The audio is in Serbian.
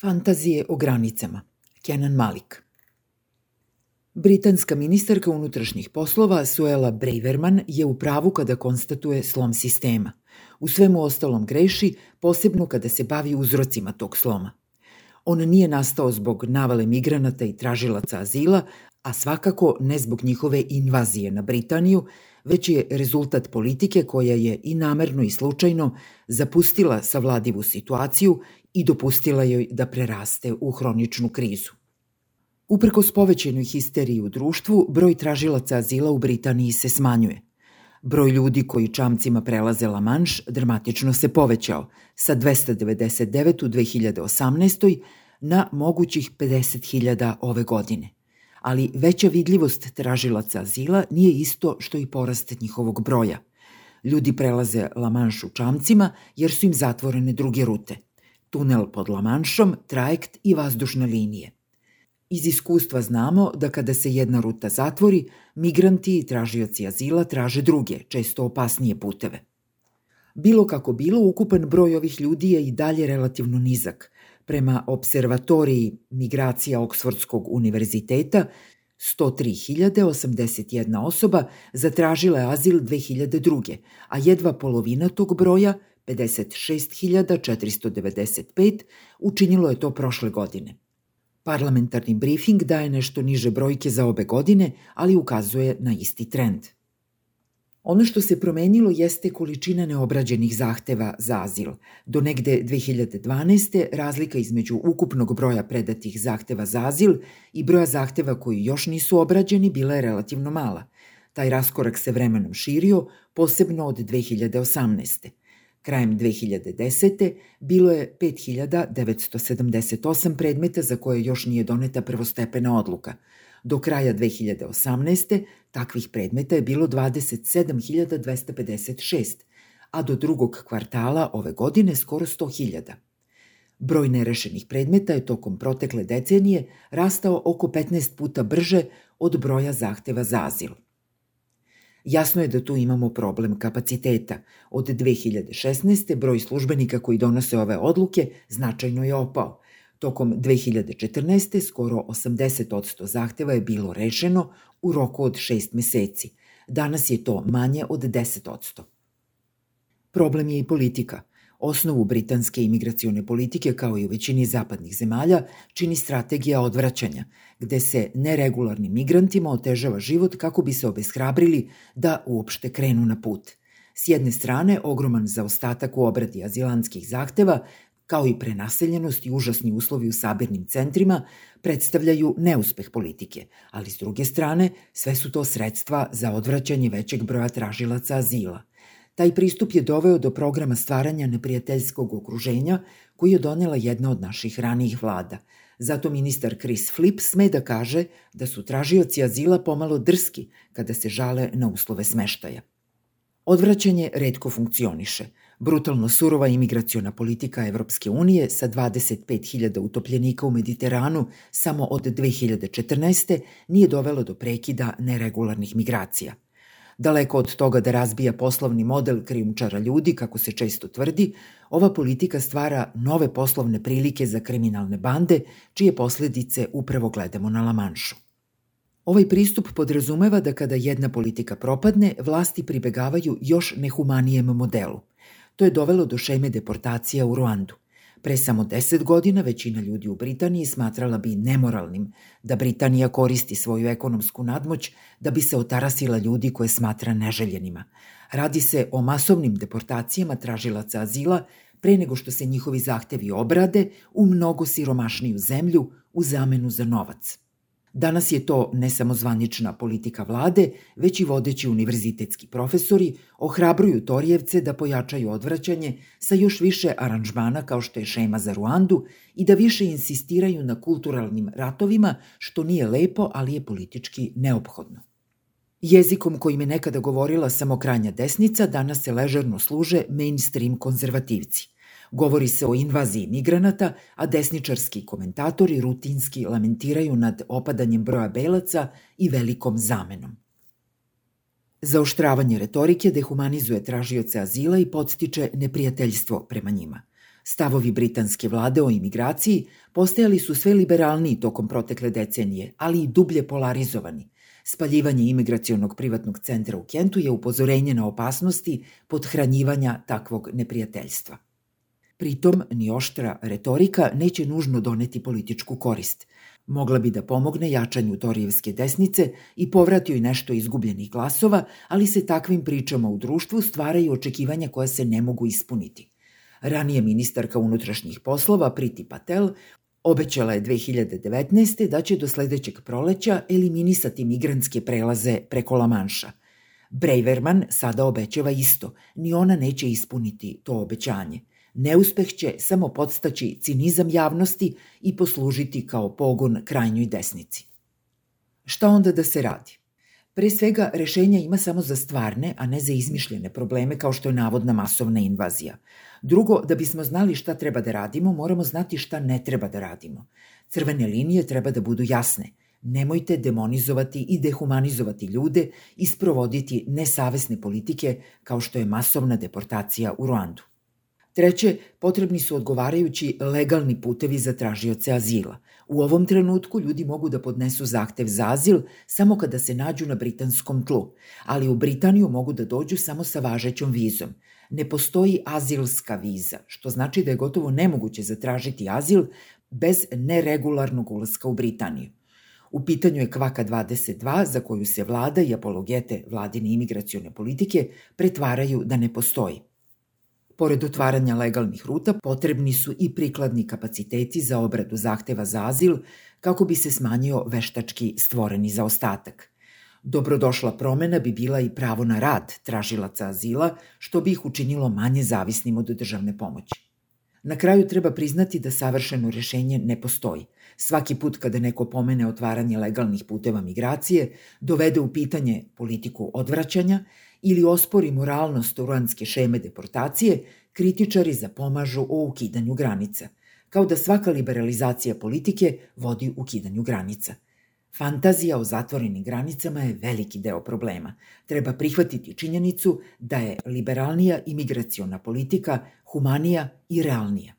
Fantazije o granicama. Kenan Malik. Britanska ministarka unutrašnjih poslova Suela Braverman je u pravu kada konstatuje slom sistema. U svemu ostalom greši, posebno kada se bavi uzrocima tog sloma. On nije nastao zbog navale migranata i tražilaca azila, a svakako ne zbog njihove invazije na Britaniju, već je rezultat politike koja je i namerno i slučajno zapustila savladivu situaciju i dopustila joj da preraste u hroničnu krizu. Uprkos povećenoj histeriji u društvu, broj tražilaca azila u Britaniji se smanjuje. Broj ljudi koji čamcima prelaze La Manš dramatično se povećao sa 299 u 2018. na mogućih 50.000 ove godine. Ali veća vidljivost tražilaca azila nije isto što i porast njihovog broja. Ljudi prelaze La Manš u čamcima jer su im zatvorene druge rute tunel pod Lamanšom, trajekt i vazdušne linije. Iz iskustva znamo da kada se jedna ruta zatvori, migranti i tražioci azila traže druge, često opasnije puteve. Bilo kako bilo, ukupan broj ovih ljudi je i dalje relativno nizak. Prema observatoriji migracija Oksfordskog univerziteta, 103.081 osoba zatražila je azil 2002. a jedva polovina tog broja, 56.495, učinilo je to prošle godine. Parlamentarni briefing daje nešto niže brojke za obe godine, ali ukazuje na isti trend. Ono što se promenilo jeste količina neobrađenih zahteva za azil. Do negde 2012. razlika između ukupnog broja predatih zahteva za azil i broja zahteva koji još nisu obrađeni bila je relativno mala. Taj raskorak se vremenom širio, posebno od 2018. Krajem 2010. bilo je 5978 predmeta za koje još nije doneta prvostepena odluka. Do kraja 2018. takvih predmeta je bilo 27.256, a do drugog kvartala ove godine skoro 100.000. Broj nerešenih predmeta je tokom protekle decenije rastao oko 15 puta brže od broja zahteva za azil. Jasno je da tu imamo problem kapaciteta. Od 2016. broj službenika koji donose ove odluke značajno je opao. Tokom 2014. skoro 80% zahteva je bilo rešeno u roku od 6 meseci. Danas je to manje od 10%. Problem je i politika – Osnovu britanske imigracione politike, kao i u većini zapadnih zemalja, čini strategija odvraćanja, gde se neregularnim migrantima otežava život kako bi se obeshrabrili da uopšte krenu na put. S jedne strane, ogroman zaostatak u obradi azilanskih zahteva, kao i prenaseljenost i užasni uslovi u sabirnim centrima, predstavljaju neuspeh politike, ali s druge strane, sve su to sredstva za odvraćanje većeg broja tražilaca azila – Taj pristup je doveo do programa stvaranja neprijateljskog okruženja koji je donela jedna od naših ranijih vlada. Zato ministar Chris Flip sme da kaže da su tražioci azila pomalo drski kada se žale na uslove smeštaja. Odvraćanje redko funkcioniše. Brutalno surova imigraciona politika Evropske unije sa 25.000 utopljenika u Mediteranu samo od 2014. nije dovelo do prekida neregularnih migracija – Daleko od toga da razbija poslovni model krijumčara ljudi, kako se često tvrdi, ova politika stvara nove poslovne prilike za kriminalne bande, čije posledice upravo gledamo na Lamanšu. Ovaj pristup podrazumeva da kada jedna politika propadne, vlasti pribegavaju još nehumanijem modelu. To je dovelo do šeme deportacija u Ruandu. Pre samo deset godina većina ljudi u Britaniji smatrala bi nemoralnim da Britanija koristi svoju ekonomsku nadmoć da bi se otarasila ljudi koje smatra neželjenima. Radi se o masovnim deportacijama tražilaca azila pre nego što se njihovi zahtevi obrade u mnogo siromašniju zemlju u zamenu za novac. Danas je to ne samo zvanična politika vlade, već i vodeći univerzitetski profesori ohrabruju Torijevce da pojačaju odvraćanje sa još više aranžmana kao što je šema za Ruandu i da više insistiraju na kulturalnim ratovima, što nije lepo, ali je politički neophodno. Jezikom kojim je nekada govorila samo krajnja desnica, danas se ležerno služe mainstream konzervativci. Govori se o invaziji migranata, a desničarski komentatori rutinski lamentiraju nad opadanjem broja belaca i velikom zamenom. Zaoštravanje retorike dehumanizuje tražioce azila i podstiče neprijateljstvo prema njima. Stavovi britanske vlade o imigraciji postajali su sve liberalniji tokom protekle decenije, ali i dublje polarizovani. Spaljivanje imigracionog privatnog centra u Kentu je upozorenje na opasnosti podhranjivanja takvog neprijateljstva. Pritom, ni oštra retorika neće nužno doneti političku korist. Mogla bi da pomogne jačanju Torijevske desnice i povrati joj nešto izgubljenih glasova, ali se takvim pričama u društvu stvaraju očekivanja koja se ne mogu ispuniti. Ranije ministarka unutrašnjih poslova Priti Patel obećala je 2019. da će do sledećeg proleća eliminisati migrantske prelaze preko Lamanša. Braverman sada obećava isto, ni ona neće ispuniti to obećanje – Neuspeh će samo podstaći cinizam javnosti i poslužiti kao pogon krajnjoj desnici. Šta onda da se radi? Pre svega, rešenja ima samo za stvarne, a ne za izmišljene probleme kao što je navodna masovna invazija. Drugo, da bismo znali šta treba da radimo, moramo znati šta ne treba da radimo. Crvene linije treba da budu jasne. Nemojte demonizovati i dehumanizovati ljude i sprovoditi nesavesne politike kao što je masovna deportacija u Ruandu. Treće, potrebni su odgovarajući legalni putevi za tražioce azila. U ovom trenutku ljudi mogu da podnesu zahtev za azil samo kada se nađu na britanskom tlu, ali u Britaniju mogu da dođu samo sa važećom vizom. Ne postoji azilska viza, što znači da je gotovo nemoguće zatražiti azil bez neregularnog ulaska u Britaniju. U pitanju je Kvaka 22, za koju se vlada i apologete vladine imigracione politike pretvaraju da ne postoji. Pored otvaranja legalnih ruta, potrebni su i prikladni kapaciteti za obradu zahteva za azil kako bi se smanjio veštački stvoreni zaostatak. Dobrodošla promena bi bila i pravo na rad tražilaca azila, što bi ih učinilo manje zavisnim od državne pomoći. Na kraju treba priznati da savršeno rešenje ne postoji. Svaki put kada neko pomene otvaranje legalnih puteva migracije, dovede u pitanje politiku odvraćanja ili ospori moralnost uranske šeme deportacije, kritičari zapomažu o ukidanju granica, kao da svaka liberalizacija politike vodi ukidanju granica. Fantazija o zatvorenim granicama je veliki deo problema. Treba prihvatiti činjenicu da je liberalnija imigraciona politika humanija i realnija.